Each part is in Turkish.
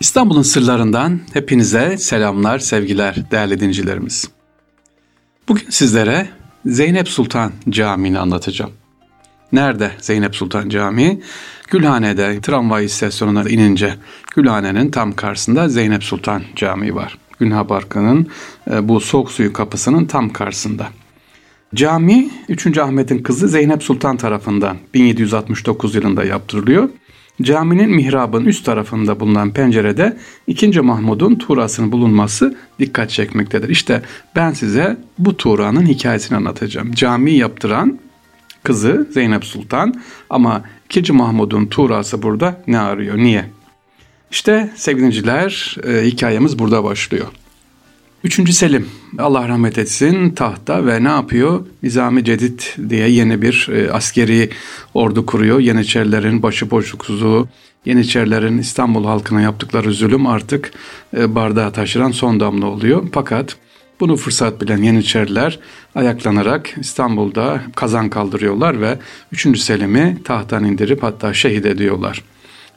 İstanbul'un sırlarından hepinize selamlar, sevgiler değerli dincilerimiz. Bugün sizlere Zeynep Sultan Camii'ni anlatacağım. Nerede Zeynep Sultan Camii? Gülhane'de tramvay istasyonuna inince Gülhane'nin tam karşısında Zeynep Sultan Camii var. Günha Barkı'nın e, bu soğuk suyu kapısının tam karşısında. Cami 3. Ahmet'in kızı Zeynep Sultan tarafından 1769 yılında yaptırılıyor. Caminin mihrabın üst tarafında bulunan pencerede 2. Mahmud'un tuğrasının bulunması dikkat çekmektedir. İşte ben size bu tuğranın hikayesini anlatacağım. Cami yaptıran kızı Zeynep Sultan ama 2. Mahmud'un tuğrası burada ne arıyor, niye? İşte sevgiliciler e, hikayemiz burada başlıyor. Üçüncü Selim Allah rahmet etsin tahta ve ne yapıyor? Nizami Cedid diye yeni bir e, askeri ordu kuruyor. Yeniçerilerin başıboşluksuzluğu, Yeniçerilerin İstanbul halkına yaptıkları zulüm artık e, bardağa taşıran son damla oluyor. Fakat bunu fırsat bilen Yeniçeriler ayaklanarak İstanbul'da kazan kaldırıyorlar ve 3. Selim'i tahttan indirip hatta şehit ediyorlar.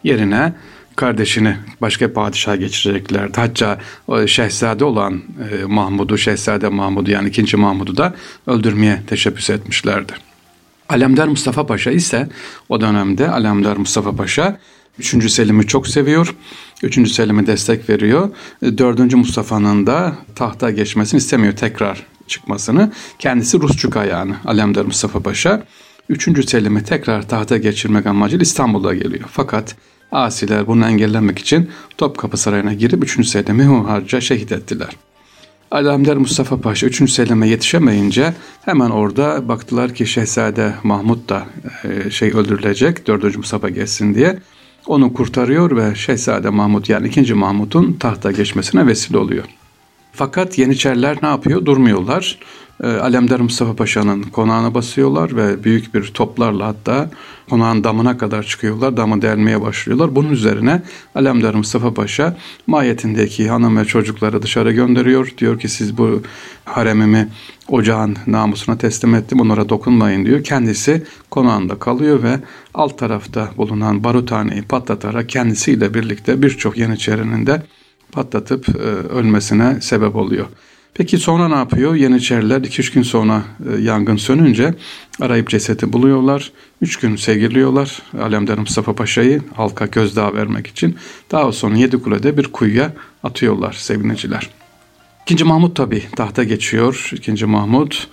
Yerine kardeşini başka padişah geçireceklerdi. Hatta şehzade olan e, Mahmud'u, şehzade Mahmud'u yani ikinci Mahmud'u da öldürmeye teşebbüs etmişlerdi. Alemdar Mustafa Paşa ise o dönemde Alemdar Mustafa Paşa 3. Selim'i çok seviyor. 3. Selim'e destek veriyor. 4. Mustafa'nın da tahta geçmesini istemiyor tekrar çıkmasını. Kendisi Rusçuk yani Alemdar Mustafa Paşa. 3. Selim'i tekrar tahta geçirmek amacıyla İstanbul'a geliyor. Fakat Asiler bunu engellemek için Topkapı Sarayı'na girip 3. Selim'i hunharca şehit ettiler. Alemdar Mustafa Paşa 3. Selim'e yetişemeyince hemen orada baktılar ki Şehzade Mahmut da e, şey öldürülecek 4. Mustafa geçsin diye. Onu kurtarıyor ve Şehzade Mahmut yani 2. Mahmut'un tahta geçmesine vesile oluyor. Fakat Yeniçeriler ne yapıyor? Durmuyorlar. E, Alemdar Mustafa Paşa'nın konağına basıyorlar ve büyük bir toplarla hatta konağın damına kadar çıkıyorlar. Damı delmeye başlıyorlar. Bunun üzerine Alemdar Mustafa Paşa mahiyetindeki hanım ve çocukları dışarı gönderiyor. Diyor ki siz bu haremimi ocağın namusuna teslim ettim. Onlara dokunmayın diyor. Kendisi konağında kalıyor ve alt tarafta bulunan baruthaneyi patlatarak kendisiyle birlikte birçok Yeniçerinin de patlatıp e, ölmesine sebep oluyor. Peki sonra ne yapıyor? Yeniçeriler 2-3 gün sonra e, yangın sönünce arayıp cesedi buluyorlar. 3 gün sevgiliyorlar Alemdar Mustafa Paşa'yı halka gözdağı vermek için. Daha sonra Yedikule'de bir kuyuya atıyorlar sevgiliciler. İkinci Mahmut tabi tahta geçiyor. İkinci Mahmut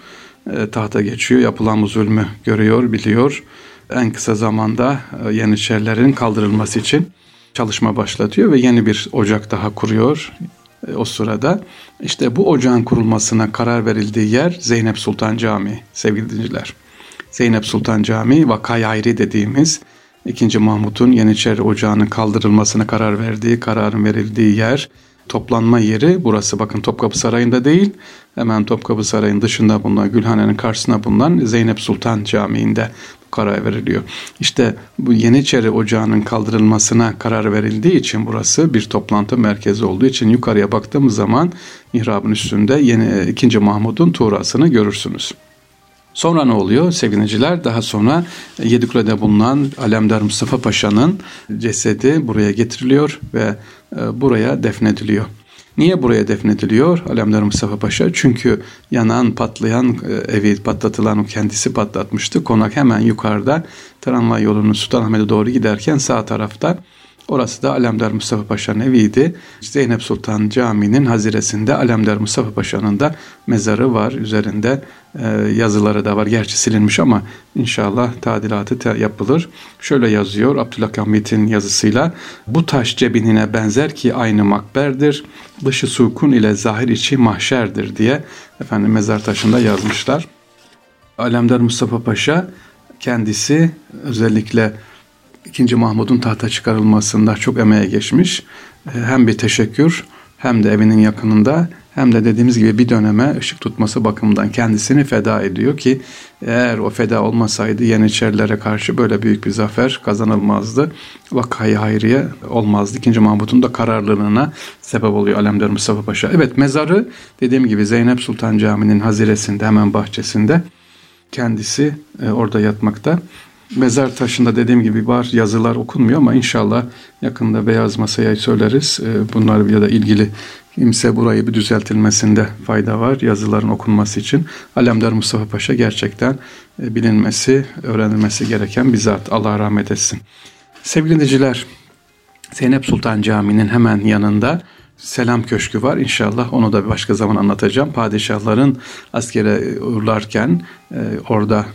e, tahta geçiyor. Yapılan bu zulmü görüyor, biliyor. En kısa zamanda e, Yeniçerilerin kaldırılması için çalışma başlatıyor ve yeni bir ocak daha kuruyor e, o sırada. İşte bu ocağın kurulmasına karar verildiği yer Zeynep Sultan Camii sevgili dinciler. Zeynep Sultan Camii Vakay Ayri dediğimiz 2. Mahmut'un Yeniçeri Ocağı'nın kaldırılmasına karar verdiği, kararın verildiği yer, toplanma yeri burası bakın Topkapı Sarayı'nda değil, hemen Topkapı Sarayı'nın dışında bulunan Gülhane'nin karşısına bulunan Zeynep Sultan Camii'nde karar veriliyor. İşte bu Yeniçeri Ocağı'nın kaldırılmasına karar verildiği için burası bir toplantı merkezi olduğu için yukarıya baktığımız zaman mihrabın üstünde yeni 2. Mahmud'un tuğrasını görürsünüz. Sonra ne oluyor sevgiliciler? Daha sonra Yedikule'de bulunan Alemdar Mustafa Paşa'nın cesedi buraya getiriliyor ve e, buraya defnediliyor. Niye buraya defnediliyor Alemdar Mustafa Paşa? Çünkü yanan, patlayan e, evi patlatılan o kendisi patlatmıştı. Konak hemen yukarıda tramvay yolunu Sultanahmet'e doğru giderken sağ tarafta Orası da Alemdar Mustafa Paşa'nın eviydi. Zeynep Sultan Camii'nin haziresinde Alemdar Mustafa Paşa'nın da mezarı var. Üzerinde e, yazıları da var. Gerçi silinmiş ama inşallah tadilatı yapılır. Şöyle yazıyor Abdülhak Hamit'in yazısıyla. Bu taş cebinine benzer ki aynı makberdir. Dışı sukun ile zahir içi mahşerdir diye efendim mezar taşında yazmışlar. Alemdar Mustafa Paşa kendisi özellikle 2. Mahmud'un tahta çıkarılmasında çok emeğe geçmiş. Ee, hem bir teşekkür hem de evinin yakınında hem de dediğimiz gibi bir döneme ışık tutması bakımından kendisini feda ediyor ki eğer o feda olmasaydı Yeniçerilere karşı böyle büyük bir zafer kazanılmazdı. Vakayı hayriye olmazdı. İkinci Mahmut'un da kararlılığına sebep oluyor Alemdar Mustafa Paşa. Evet mezarı dediğim gibi Zeynep Sultan Camii'nin haziresinde hemen bahçesinde kendisi e, orada yatmakta. Mezar taşında dediğim gibi var yazılar okunmuyor ama inşallah yakında beyaz masaya söyleriz. E, bunlar ya da ilgili kimse burayı bir düzeltilmesinde fayda var yazıların okunması için. Alemdar Mustafa Paşa gerçekten e, bilinmesi, öğrenilmesi gereken bir zat. Allah rahmet etsin. Sevgili dinleyiciler, Zeynep Sultan Camii'nin hemen yanında Selam Köşkü var. İnşallah onu da başka zaman anlatacağım. Padişahların askere uğurlarken e, orada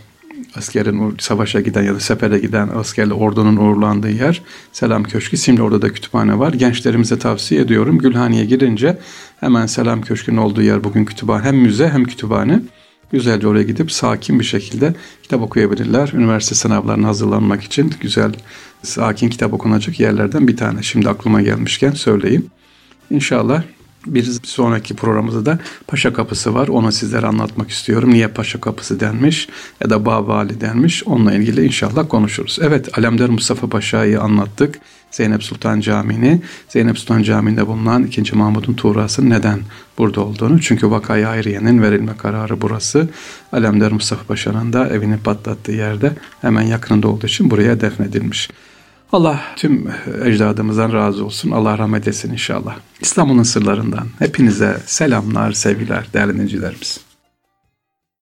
askerin savaşa giden ya da sefere giden askerli ordunun uğurlandığı yer Selam Köşkü. Şimdi orada da kütüphane var. Gençlerimize tavsiye ediyorum. Gülhani'ye girince hemen Selam Köşkü'nün olduğu yer bugün kütüphane. Hem müze hem kütüphane. Güzelce oraya gidip sakin bir şekilde kitap okuyabilirler. Üniversite sınavlarına hazırlanmak için güzel, sakin kitap okunacak yerlerden bir tane. Şimdi aklıma gelmişken söyleyeyim. İnşallah bir sonraki programımızda da Paşa Kapısı var. Onu sizlere anlatmak istiyorum. Niye Paşa Kapısı denmiş ya da Babali denmiş. Onunla ilgili inşallah konuşuruz. Evet Alemdar Mustafa Paşa'yı anlattık. Zeynep Sultan Camii'ni. Zeynep Sultan Camii'nde bulunan 2. Mahmud'un tuğrası neden burada olduğunu. Çünkü vakayı ayrıyenin verilme kararı burası. Alemdar Mustafa Paşa'nın da evini patlattığı yerde hemen yakınında olduğu için buraya defnedilmiş. Allah tüm ecdadımızdan razı olsun. Allah rahmet etsin inşallah. İslam'ın sırlarından hepinize selamlar, sevgiler değerli dinleyicilerimiz.